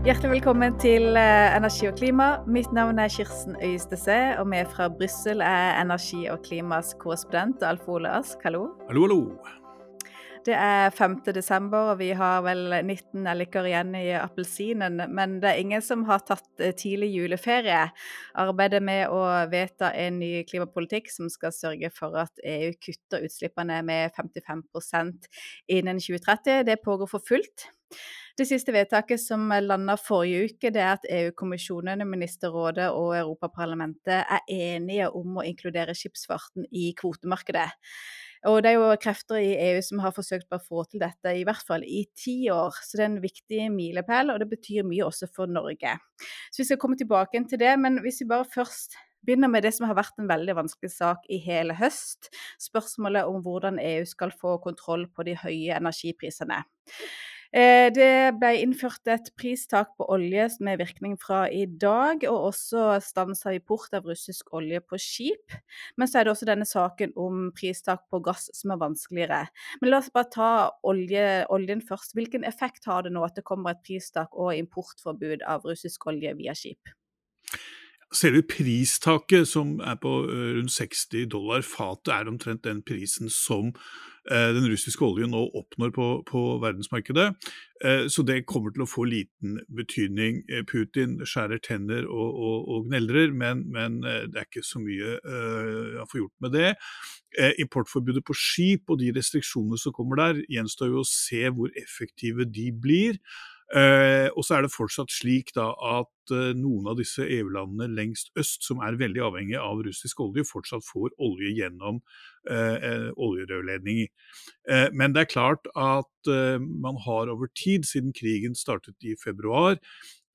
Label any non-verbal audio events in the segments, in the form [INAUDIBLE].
Hjertelig velkommen til eh, Energi og klima. Mitt navn er Kirsten Øystese, og vi fra Brussel er Energi og klimas korrespondent Alf Ole Ask. Hallo. Hallo, hallo. Det er 5. desember, og vi har vel 19 nelliker igjen i appelsinen. Men det er ingen som har tatt eh, tidlig juleferie. Arbeidet med å vedta en ny klimapolitikk som skal sørge for at EU kutter utslippene med 55% innen 2030, det pågår for fullt. Det siste vedtaket som landa forrige uke, det er at EU-kommisjonen, ministerrådet og Europaparlamentet er enige om å inkludere skipsfarten i kvotemarkedet. Og det er jo krefter i EU som har forsøkt å få til dette i hvert fall i ti år. Så det er en viktig milepæl, og det betyr mye også for Norge. Så vi skal komme tilbake til det, men hvis vi bare først begynner med det som har vært en veldig vanskelig sak i hele høst, spørsmålet om hvordan EU skal få kontroll på de høye energiprisene. Eh, det ble innført et pristak på olje med virkning fra i dag, og også stans av import av russisk olje på skip. Men så er det også denne saken om pristak på gass som er vanskeligere. Men la oss bare ta olje, oljen først. Hvilken effekt har det nå at det kommer et pristak og importforbud av russisk olje via skip? Selve pristaket, som er på rundt 60 dollar fatet, er omtrent den prisen som den russiske oljen nå oppnår på, på verdensmarkedet. Så det kommer til å få liten betydning. Putin skjærer tenner og, og, og gneldrer, men, men, det er ikke så mye han får gjort med det. Importforbudet på skip og de restriksjonene som kommer der, gjenstår jo å se hvor effektive de blir. Eh, og så er det fortsatt slik da at eh, noen av disse EU-landene lengst øst, som er veldig avhengige av russisk olje, fortsatt får olje gjennom eh oljerørledninger. Men det er klart at man har over tid, siden krigen startet i februar,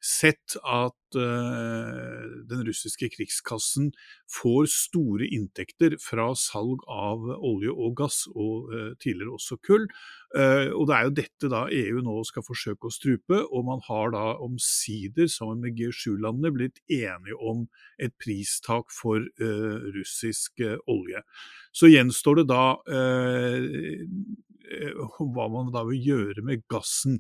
sett at uh, den russiske krigskassen får store inntekter fra salg av olje og gass, og uh, tidligere også kull. Uh, og Det er jo dette da EU nå skal forsøke å strupe, og man har da omsider, sammen med G7-landene, blitt enige om et pristak for russisk olje. Så gjenstår det da hva man da vil gjøre med gassen.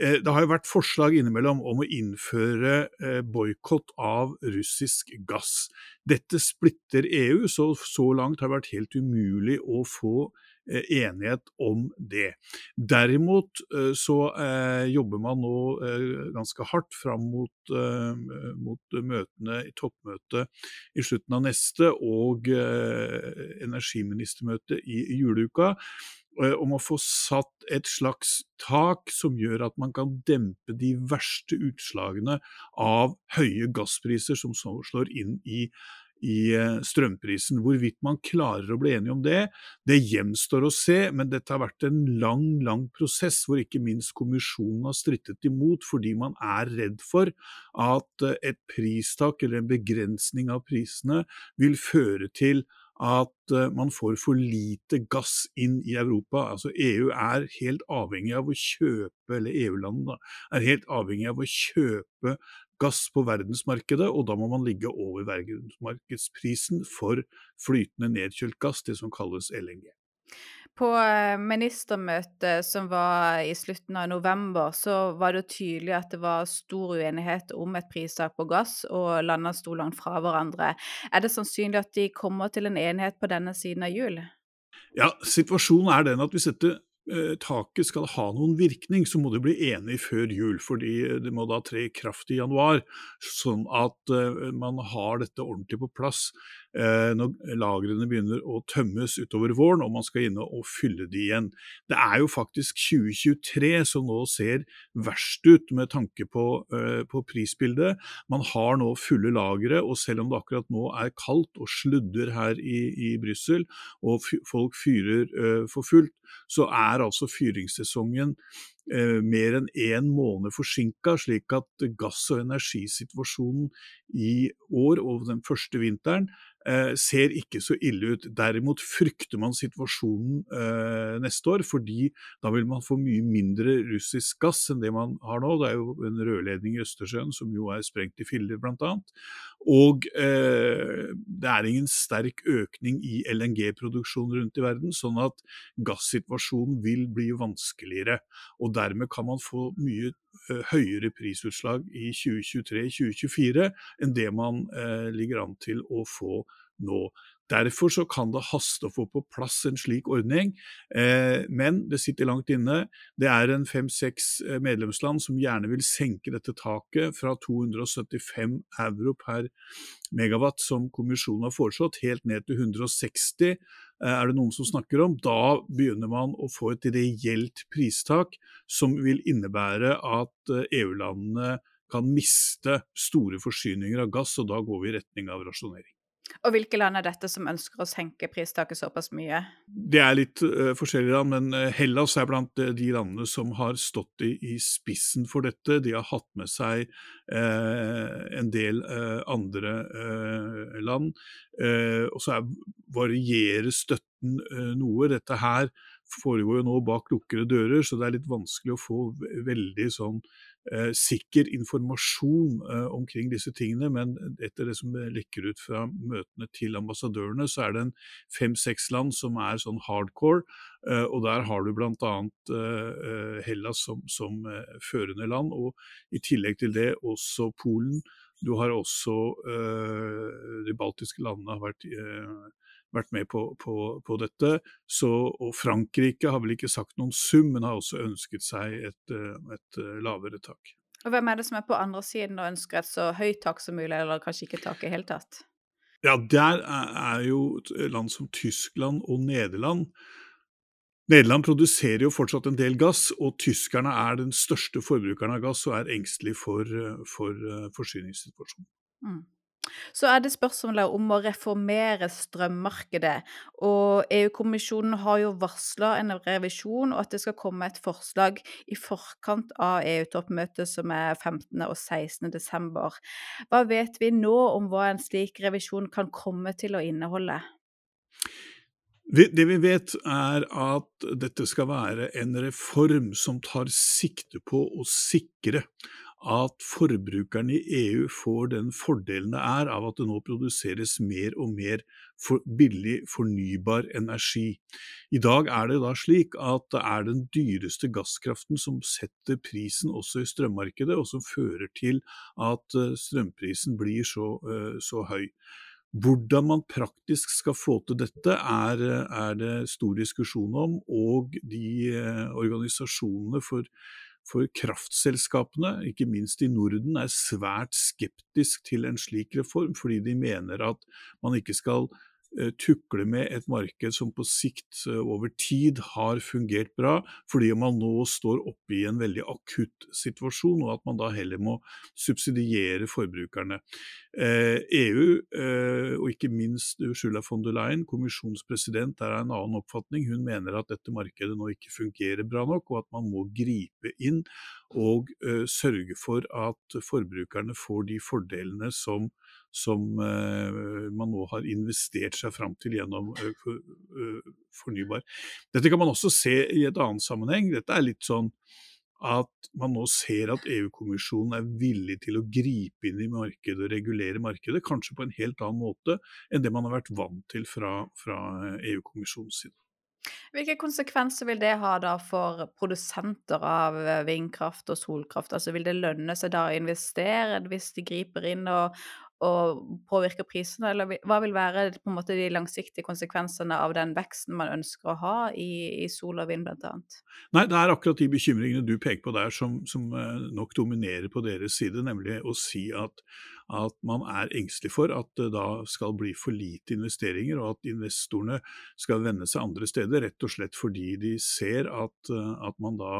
Eh, det har jo vært forslag innimellom om å innføre eh, boikott av russisk gass. Dette splitter EU, så så langt har det vært helt umulig å få eh, enighet om det. Derimot så jobber man nå ganske hardt fram mot, mot møtene i toppmøtet i slutten av neste og energiministermøtet i juleuka Eh, om å få satt et slags tak som gjør at man kan dempe de verste utslagene av høye gasspriser som så slår inn i, i eh, strømprisen. Hvorvidt man klarer å bli enige om det, det gjenstår å se, men dette har vært en lang, lang prosess hvor ikke minst kommisjonen har strittet imot fordi man er redd for at eh, et pristak eller en begrensning av prisene vil føre til at eh, man får for lite gass inn i Europa. Altså EU er helt avhengig av å kjøpe, eller EU-landene er helt avhengig av å kjøpe gass på verdensmarkedet, og da må man ligge over verdensmarkedsprisen for flytende nedkjølt gass, det som kalles LNG. På eh, ministermøtet som var i slutten av november, så var det tydelig at det var stor uenighet om et pristak på gass, og landene sto langt fra hverandre. Er det sannsynlig at de kommer til en enighet på denne siden av jul? Ja, situasjonen er den at hvis dette eh, taket skal ha noen virkning, så må de bli enige før jul. fordi det må da tre i kraft i januar, sånn at eh, man har dette ordentlig på plass når lagrene begynner å tømmes utover våren og man skal inn og fylle de igjen. Det er jo faktisk 2023 som nå ser verst ut med tanke på, eh, på prisbildet. Man har nå fulle lagre, og selv om det akkurat nå er kaldt og sludder her i, i Brussel, og folk fyrer uh, for fullt, så er altså fyringssesongen mer enn én måned forsinka, slik at gass- og energisituasjonen i år og den første vinteren eh, ser ikke så ille ut. Derimot frykter man situasjonen eh, neste år, fordi da vil man få mye mindre russisk gass enn det man har nå. Det er jo en rørledning i Østersjøen som jo er sprengt i filler, bl.a. Og eh, det er ingen sterk økning i LNG-produksjon rundt i verden, sånn at gassituasjonen vil bli vanskeligere. Og dermed kan man få mye eh, høyere prisutslag i 2023-2024 enn det man eh, ligger an til å få nå. Derfor så kan det haste å få på plass en slik ordning, eh, men det sitter langt inne. Det er en fem-seks eh, medlemsland som gjerne vil senke dette taket fra 275 euro per megawatt, som kommisjonen har foreslått, helt ned til 160 eh, er det noen som snakker om. Da begynner man å få et reelt pristak som vil innebære at EU-landene eh, e kan miste store forsyninger av gass, og da går vi i retning av rasjonering. Og hvilke land er dette som ønsker å senke pristaket såpass mye? Det er litt uh, forskjellige land, men uh, Hellas er blant uh, de landene som har stått i, i, spissen for dette. De har hatt med seg en del andre land. og så er, varierer støtten noe. Dette her foregår jo nå bak lukkede dører, så det er litt vanskelig å få veldig sånn eh, sikker informasjon eh, omkring disse tingene, men etter det som lekker ut fra møtene til ambassadørene, så er det en fem-seks land som er sånn hardcore, eh, og der har du bl.a. Eh, eh, Hellas som, som eh, førende land, og i tillegg til det også Polen. Du har også de baltiske landene har vært vært med på, på, på dette. Så, og Frankrike har vel ikke sagt noen sum, men har også ønsket seg et, eh, et eh, lavere tak. Og Hvem er det som er på andre siden og ønsker et så høyt tak som mulig, eller kanskje ikke tak i hele tatt? Ja, der er jo land som Tyskland og Nederland. Nederland produserer jo fortsatt en del gass, og tyskerne er den største forbrukeren av gass og er engstelig for, eh, for forsyningssituasjonen. Mm. Så er det spørsmålet om å reformere strømmarkedet. Og EU-kommisjonen har jo varsla en revisjon, og at det skal komme et forslag i forkant av EU-toppmøtet som er 15. og 16. desember. Hva vet vi nå om hva en slik revisjon kan komme til å inneholde? Det vi vet er at dette skal være en reform som tar sikte på å sikre at forbrukerne i EU får den fordelen det er av at det nå produseres mer og mer for billig fornybar energi. I dag er det da slik at det er den dyreste gasskraften som setter prisen også i strømmarkedet, og som fører til at eh, strømprisen blir så, eh, så høy. Hvordan man praktisk skal få til dette, er, er det stor diskusjon om, og de eh, organisasjonene for for kraftselskapene, ikke minst i Norden, er svært skeptisk til en slik reform, fordi de mener at man ikke skal tukle med et marked som på sikt eh, over tid har fungert bra, fordi man nå står oppe i en veldig akutt situasjon, og at man da heller må subsidiere forbrukerne. EU, eh, e og ikke minst Ursula von der Leyen, kommisjonspresident, er en annen oppfatning. Hun mener at dette markedet nå ikke fungerer bra nok, og at man må gripe inn og sørge for at forbrukerne får de fordelene som som eh, man nå har investert seg fram til gjennom fornybar. Dette kan man også se i et annet sammenheng. Dette er litt sånn at man nå ser at EU-kommisjonen er villig til å gripe inn i markedet og regulere markedet, kanskje på en helt annen måte enn det man har vært vant til fra, fra EU-kommisjonens side. Hvilke konsekvenser vil det ha da for produsenter av vindkraft og solkraft? Altså Vil det lønne seg da å investere hvis de griper inn og, og påvirker prisene, eller hva vil være på en måte de langsiktige konsekvensene av den veksten man ønsker å ha i, i sol og vind bl.a.? Nei, det er akkurat de bekymringene du peker på der som, som eh, nok dominerer på deres side, nemlig å si at, at man er engstelig for at det da skal bli for lite investeringer, og at investorene skal vende seg andre steder, rett og slett fordi de ser at, at man da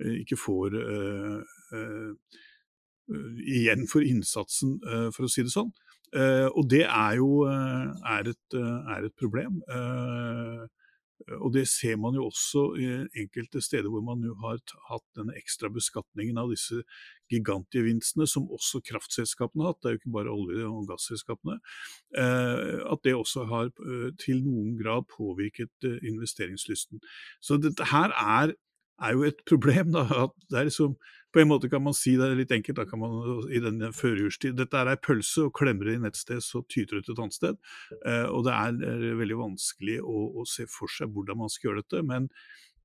eh, ikke får øh, øh, Eh, igjen for innsatsen, eh, for å si det sånn. Eh, og det er jo er et, er et problem. Og det ser man jo også i enkelte steder hvor man jo har hatt denne ekstra beskatningen av disse gigantgevinstene, som også kraftselskapene har hatt, det er jo ikke bare olje- og gasselskapene, at det også har til noen grad påvirket investeringslysten. Så dette her er er jo et problem. da, det er liksom, På en måte kan man si det litt enkelt da kan man i denne førjulstid. Dette er ei pølse, og klemmer det inn et sted, så tyter det ut et annet sted. Eh, og det er, er veldig vanskelig å, å, se for seg hvordan man skal gjøre dette. men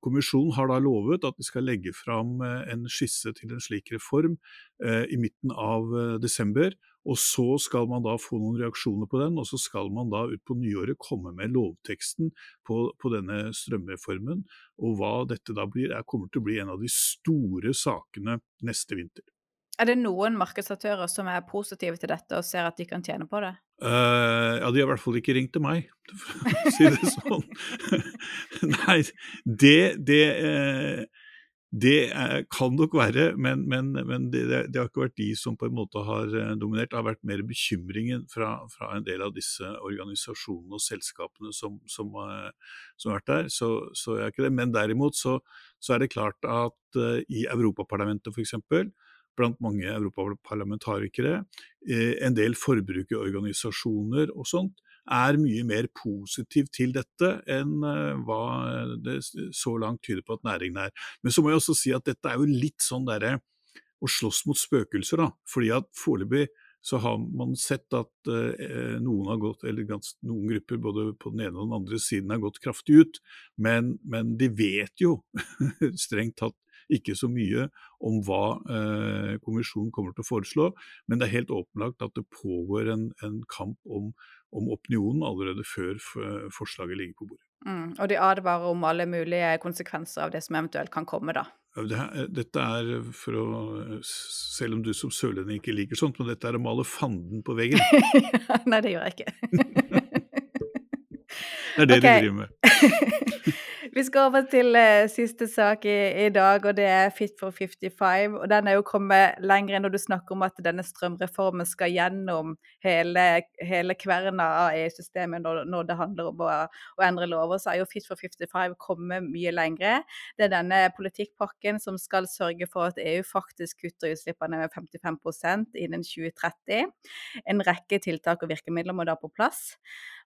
Kommisjonen har da lovet at de skal legge fram eh, en skisse til en slik reform eh, i midten av eh, desember. Og så skal man da få noen reaksjoner på den, og så skal man da utpå nyåret komme med lovteksten på, på, denne strømreformen. Og hva dette da blir, er, kommer til å bli en av de store sakene neste vinter. Er det noen markedsaktører som er positive til dette og ser at de kan tjene på det? Uh, ja, de har i hvert fall ikke ringt til meg, [LAUGHS] for å si det sånn. [LAUGHS] Nei, det, det, uh, det er, kan nok være, men, men, men det, det, har ikke vært de som på en måte har eh, dominert. Det har vært mer bekymringen fra, fra en del av disse organisasjonene og selskapene som, som, uh, som har vært der. Så, så er ikke det. Men derimot så, så er det klart at i Europaparlamentet f.eks blant mange europaparlamentarikere, eh, en del forbrukerorganisasjoner og sånt, er mye mer positiv til dette enn eh, hva det så langt tyder på at næringen er. Men så må jeg også si at dette er jo litt sånn derre å slåss mot spøkelser, da. Fordi at foreløpig så har man sett at eh, noen gått, gans, noen grupper både på den ene og den andre siden har gått kraftig ut, men, men de vet jo [LAUGHS] strengt tatt ikke så mye om hva eh, kommisjonen kommer til å foreslå, men det er helt åpenlagt at det pågår en, en kamp om, om, opinionen allerede før forslaget ligger på bordet. Mm, og de advarer om alle mulige konsekvenser av det som eventuelt kan komme, da. Dette er for å Selv om du som sørlending ikke liker sånt, men dette er å male fanden på veggen. [LAUGHS] Nei, det gjør jeg ikke. [LAUGHS] det er det okay. de driver med. [LAUGHS] Vi skal over til uh, siste sak i, i, dag, og det er Fit for 55. og Den er jo kommet lenger når du snakker om at denne strømreformen skal gjennom hele, hele kverna av EU-systemet når, når, det handler om å, å, endre lover. Så er jo Fit for 55 kommet mye lenger. Det er denne politikkpakken som skal sørge for at EU faktisk kutter utslippene med 55% innen 2030. En rekke tiltak og virkemidler må da på plass.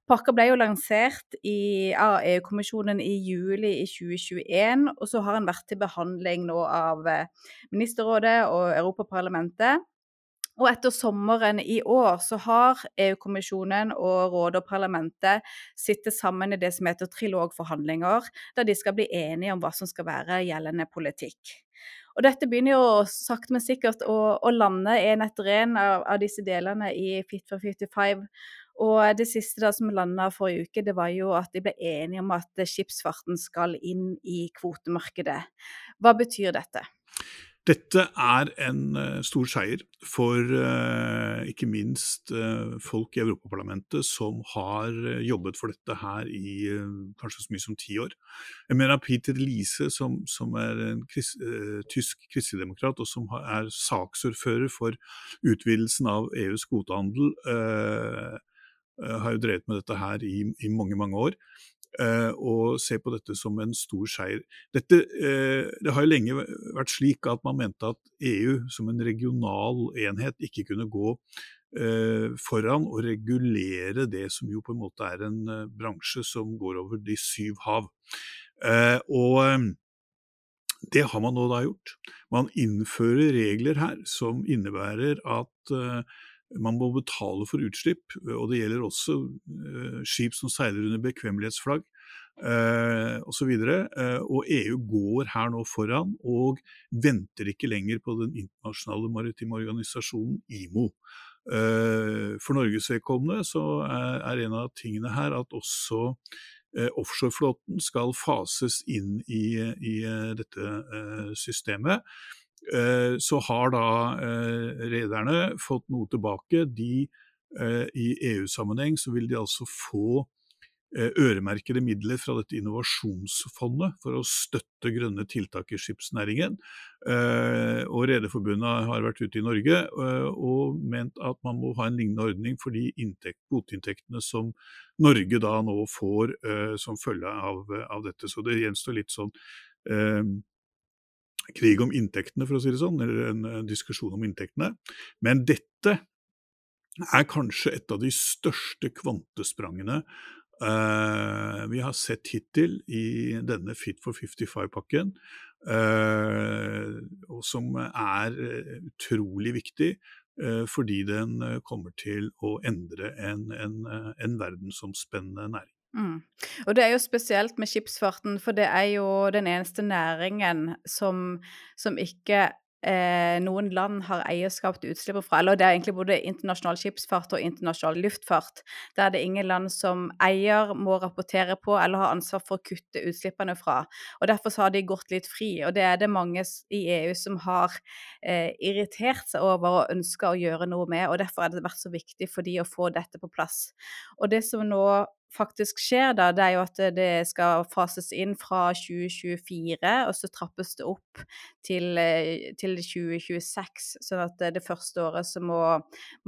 Pakka ble jo lansert i, av EU-kommisjonen i juli i 2021, og så har den vært til behandling nå av eh, Ministerrådet og Europaparlamentet. Og etter sommeren i år så har EU-kommisjonen og rådet og parlamentet sittet sammen i det som heter trilogforhandlinger, der de skal bli enige om hva som skal være gjeldende politikk. Og dette begynner jo sakte, men sikkert å, å lande en etter en av, av, disse delene i Fit for 55. Og det siste da som landa forrige uke, det var jo at de ble enige om at skipsfarten skal inn i kvotemarkedet. Hva betyr dette? Dette er en uh, stor seier for uh, ikke minst uh, folk i Europaparlamentet som har jobbet for dette her i kanskje så mye som ti år. Jeg mener Peter Lise, som, som er en kris, tysk kristeligdemokrat og som er saksordfører for utvidelsen av EUs kvotehandel, Eh, har jo drevet med dette her i, i mange, mange år. Uh, og ser på dette som en stor seier. Dette, uh, det har jo lenge vært slik at man mente at EU som en regional enhet ikke kunne gå uh, foran og regulere det som jo på en måte er en bransje som går over de syv hav. og det har man nå da gjort. Man innfører regler her som innebærer at man må betale for utslipp, og det gjelder også uh, skip som seiler under bekvemmelighetsflagg uh, osv. Og EU går her nå foran og venter ikke lenger på den internasjonale maritime organisasjonen IMO. Uh, for Norges vedkommende så er, en av tingene her at også offshoreflåten skal fases inn i, i dette systemet. Eh, så har da eh, rederne fått noe tilbake. De, eh, I EU-sammenheng så vil de altså få øremerkede midler fra dette innovasjonsfondet for å støtte grønne tiltak i skipsnæringen. Og Rederforbundet har vært ute i Norge og ment at man må ha en lignende ordning for de kvoteinntektene som Norge da nå får som følge av, av dette. Så det gjenstår litt sånn krig om inntektene, for å si det sånn, eller en diskusjon om inntektene. Men dette er kanskje et av de største kvantesprangene Uh, vi har sett hittil i denne Fit for 55-pakken, uh, og som er utrolig viktig uh, fordi den kommer til å endre en, en, en verdensomspennende næring. Mm. Og det er jo spesielt med skipsfarten, for det er jo den eneste næringen som, som ikke eh, noen land har eierskap til utslippene fra. Eller det er egentlig både internasjonal skipsfart og internasjonal luftfart. Der det er ingen land som eier må rapportere på eller har ansvar for å kutte utslippene fra. Og Derfor har de gått litt fri. Og det er det mange i EU som har eh, irritert seg over og ønska å gjøre noe med. Og derfor har det vært så viktig for de å få dette på plass. Og det som nå faktisk skjer da, det er jo at det skal fases inn fra 2024, og så trappes det opp til, eh, til 2026. Sånn at det første året så må,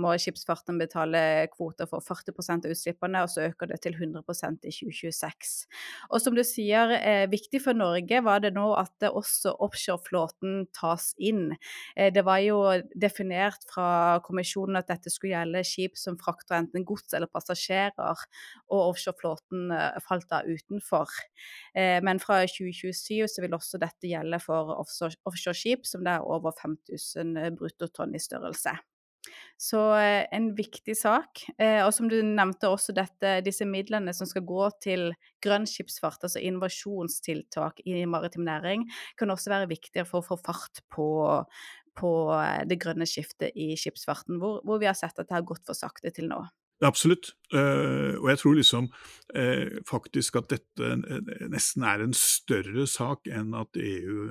må skipsfarten betale kvoter for 40 av utslippene, og så øker det til 100% i 2026. Og som du sier, eh, viktig for Norge var det nå at det også offshoreflåten tas inn. Eh, det var jo definert fra kommisjonen at dette skulle gjelde skip som frakter enten gods eller passasjerer. og offshoreflåten eh, falt da utenfor. Eh, men fra 2027 så vil også dette gjelde for offshoreskip som det er over 5000 eh, bruttotonn i størrelse. Så en viktig sak. Og som du nevnte også dette, disse midlene som skal gå til grønn skipsfart, altså innovasjonstiltak i maritim næring, kan også være viktigere for å få fart på, på det grønne skiftet i skipsfarten, hvor, hvor vi har sett at det har gått for sakte til nå. Absolutt. Uh, og jeg tror liksom uh, faktisk at dette nesten er en større sak enn at EU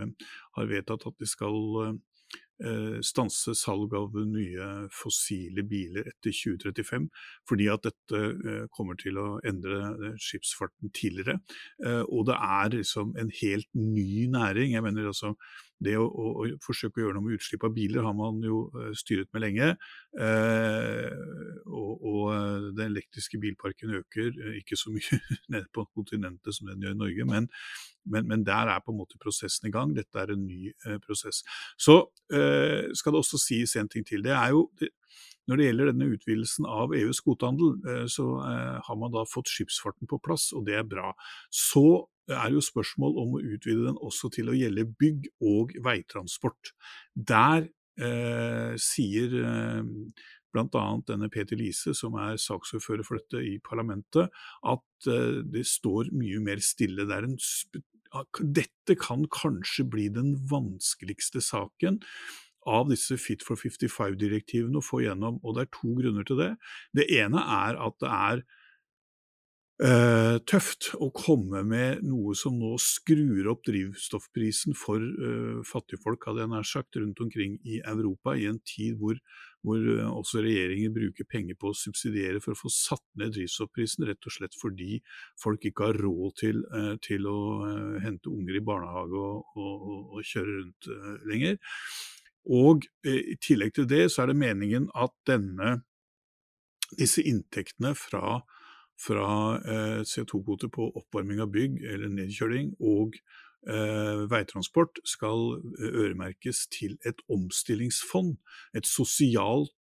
har vedtatt at de skal stanse salg av nye fossile biler etter 2035, fordi at dette kommer til å endre skipsfarten tidligere. Og det er liksom en helt ny næring. Jeg mener altså det å, å, å, forsøke å gjøre noe med utslipp av biler har man jo uh, styret med lenge. Uh, og, og, eh, den elektriske bilparken øker, ikke så mye [LAUGHS] nede på kontinentet som den gjør i Norge, men, men, men, der er på en måte prosessen i gang. Dette er en ny prosess. Så skal det også sies en ting til. Det er jo når det gjelder denne utvidelsen av EUs kvotehandel, så har man da fått skipsfarten på plass, og det er bra. Så er jo spørsmål om å utvide den også til å gjelde bygg og veitransport. Der eh, sier eh, bl.a. denne Peter Lise, som er saksordfører for dette i parlamentet, at eh, det står mye mer stille. Det en, dette kan kanskje bli den vanskeligste saken av disse Fit for 55-direktivene å få gjennom, og det er to grunner til det. Det ene er at det er Uh, tøft å komme med noe som nå skrur opp drivstoffprisen for uh, fattigfolk, hadde jeg nær sagt, rundt omkring i Europa, i en tid hvor, hvor uh, også regjeringen bruker penger på å subsidiere for å få satt ned drivstoffprisen, rett og slett fordi folk ikke har råd til, til å hente unger i barnehage og, og, og kjøre rundt lenger. Og i tillegg til det så er det meningen at denne, disse inntektene fra fra eh, CO2-kvoter på oppvarming av bygg eller nedkjøling og eh, veitransport skal eh, øremerkes til et omstillingsfond. Et sosialt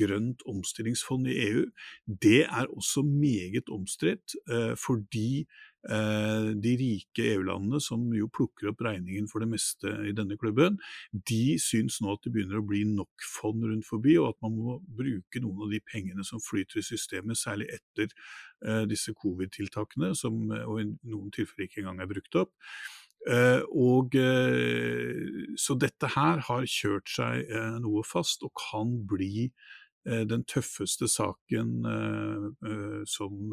grønt omstillingsfond i EU. Det er også meget omstridt, fordi de rike EU-landene, som jo plukker opp regningen for det meste i denne klubben, de syns nå at det begynner å bli nok fond rundt forbi, og at man må bruke noen av de pengene som flyter i systemet, særlig etter eh, disse covid-tiltakene, som og i noen tilfeller ikke engang er brukt opp. Uh, og uh, Så dette her har kjørt seg uh, noe fast, og kan bli den tøffeste saken som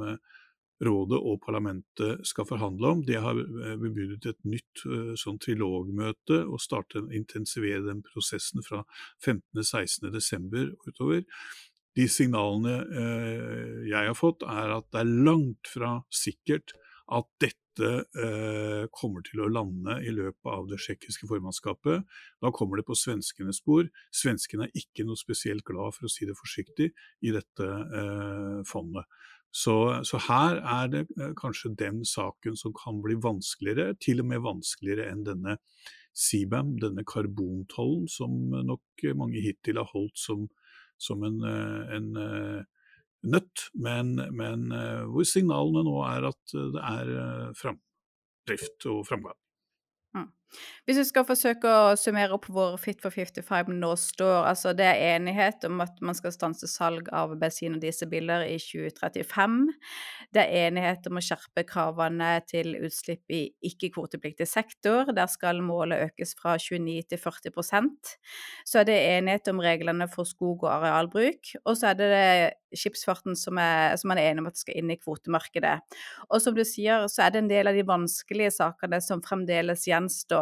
rådet og parlamentet skal forhandle om. De har eh, bebudet et nytt eh, sånn trilogmøte og starte intensivere den prosessen fra 15.-16.12. utover. De signalene eh, jeg har fått, er at det er langt fra sikkert at dette kommer til å lande i løpet av det tsjekkiske formannskapet. Da kommer det på svenskenes spor. Svenskene er ikke noe spesielt glad, for å si det forsiktig, i dette fondet. Så, så, her er det eh, kanskje den saken som kan bli vanskeligere, til og med vanskeligere enn denne CBAM, denne karbontollen, som nok mange hittil har holdt som, som en, eh, en, nøtt, men, men hvor signalene nå er at det er framdrift og framgang. Mm. Hvis vi skal forsøke å summere opp hvor Fit for 55 nå står, altså det er enighet om at man skal stanse salg av bensin- og dieselbiler i 2035. Det er enighet om å skjerpe kravene til utslipp i ikke-kvotepliktig sektor. Der skal målet økes fra 29 til 40% Så er det enighet om reglene for skog- og arealbruk. Og så er det skipsfarten som, er, som man er enig om at skal inn i kvotemarkedet. Og som du sier, så er det en del av de vanskelige sakene som fremdeles gjenstår.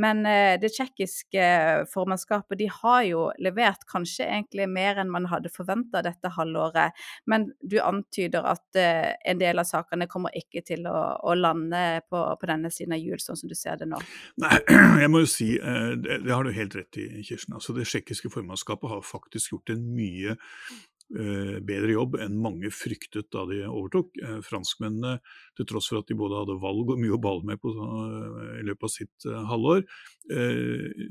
Men eh, det tsjekkiske formannskapet de har jo levert kanskje egentlig mer enn man hadde forventa dette halvåret. Men du antyder at eh, en del av sakene kommer ikke til å, å lande på, på, denne siden av jul, sånn som du ser det nå? Nei, [CLEARS THROAT] jeg må jo si, eh, det, har du helt rett i, Kirsten. Altså, det tsjekkiske formannskapet har faktisk gjort en mye Eh, bedre jobb enn mange fryktet da de overtok. Eh, franskmennene, til tross for at de både hadde valg og mye å balle med på, eh, i løpet av sitt halvår,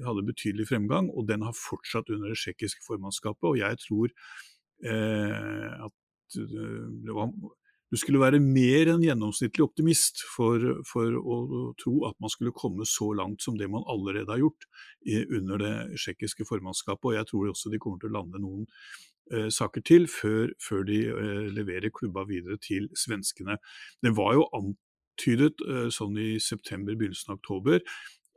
hadde betydelig fremgang, og den har fortsatt under det tsjekkiske formannskapet. Og jeg tror eh, at det var du skulle være mer enn gjennomsnittlig optimist for, for, å tro at man skulle komme så langt som det man allerede har gjort under det tsjekkiske formannskapet. Og jeg tror også de kommer til å lande noen eh, saker til før, før de eh, leverer klubba videre til svenskene. Det var jo antydet eh, sånn i september, begynnelsen av oktober,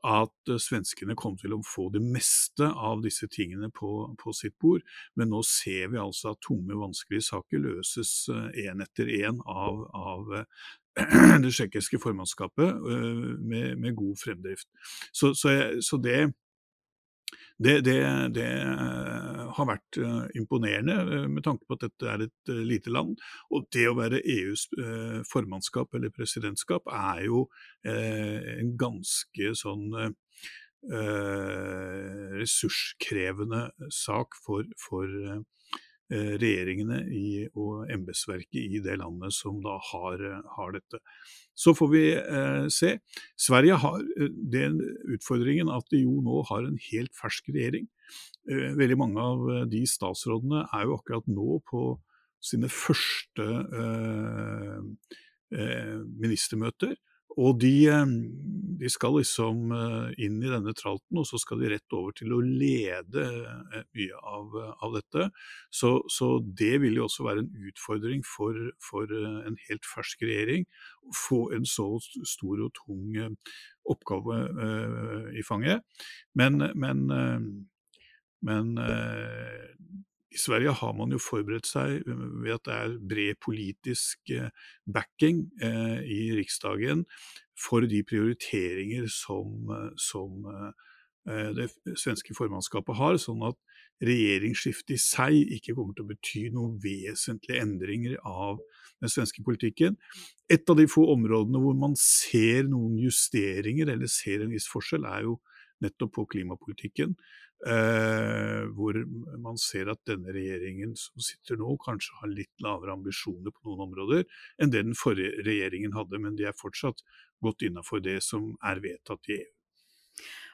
at eh, svenskene kom til å få det meste av disse tingene på, på, sitt bord, men nå ser vi altså at tunge, vanskelige saker løses én eh, etter én av, av eh, [CLEARS THROAT] det tsjekkiske formannskapet med, med, god fremdrift. Så, så, jeg, så det det, det, det, eh, har vært eh, imponerende eh, med tanke på at dette er et lite land. Og det å være EUs formannskap eller presidentskap er jo en ganske sånn ressurskrevende sak for, for regjeringene i, og embetsverket i det landet som da har, har dette. Så får vi eh, se. Sverige har eh, den utfordringen at de jo nå har en helt fersk regjering. Eh, veldig mange av eh, de statsrådene er jo akkurat nå på sine første eh, eh, ministermøter. Og de, eh, de, skal liksom eh, inn i denne tralten, og så skal de rett over til å lede eh, mye av, av dette. Så, så, det vil jo også være en utfordring for, for en helt fersk regjering. Å få en så stor og tung oppgave i fanget. Men, men, men i Sverige har man jo forberedt seg ved at det er bred politisk eh, backing eh, i Riksdagen for de prioriteringer som, eh, som det svenske formannskapet har, sånn at regjeringsskiftet i seg ikke kommer til å bety noen vesentlige endringer av den svenske politikken. Et av de få områdene hvor man ser noen justeringer eller ser en viss forskjell, er jo nettopp på klimapolitikken. Eh, hvor man ser at denne regjeringen som sitter nå, kanskje har litt lavere ambisjoner på noen områder enn det den forrige regjeringen hadde, men de er fortsatt godt innafor det som er vedtatt i EU.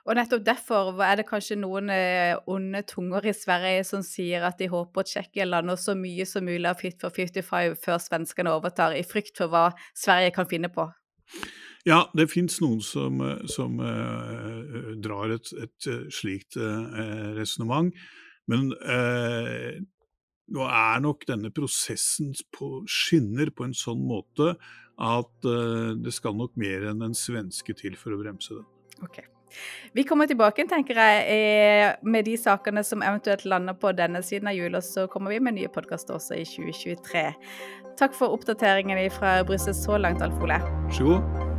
Og nettopp derfor er det kanskje noen eh, onde tunger i Sverige som sier at de håper at Tsjekkia lander så mye som mulig av Fit for 55 før svenskene overtar, i frykt for hva Sverige kan finne på. Ja, det fins noen som, som uh, drar et, et slikt uh, resonnement. Men uh, nå er nok denne prosessen på skinner på en sånn måte at uh, det skal nok mer enn en svenske til for å bremse den. Okay. Vi kommer tilbake tenker jeg, med de sakene som eventuelt lander på denne siden av jul, og så kommer vi med nye podkaster også i 2023. Takk for oppdateringen fra Brussel så langt, Alf Ole. God.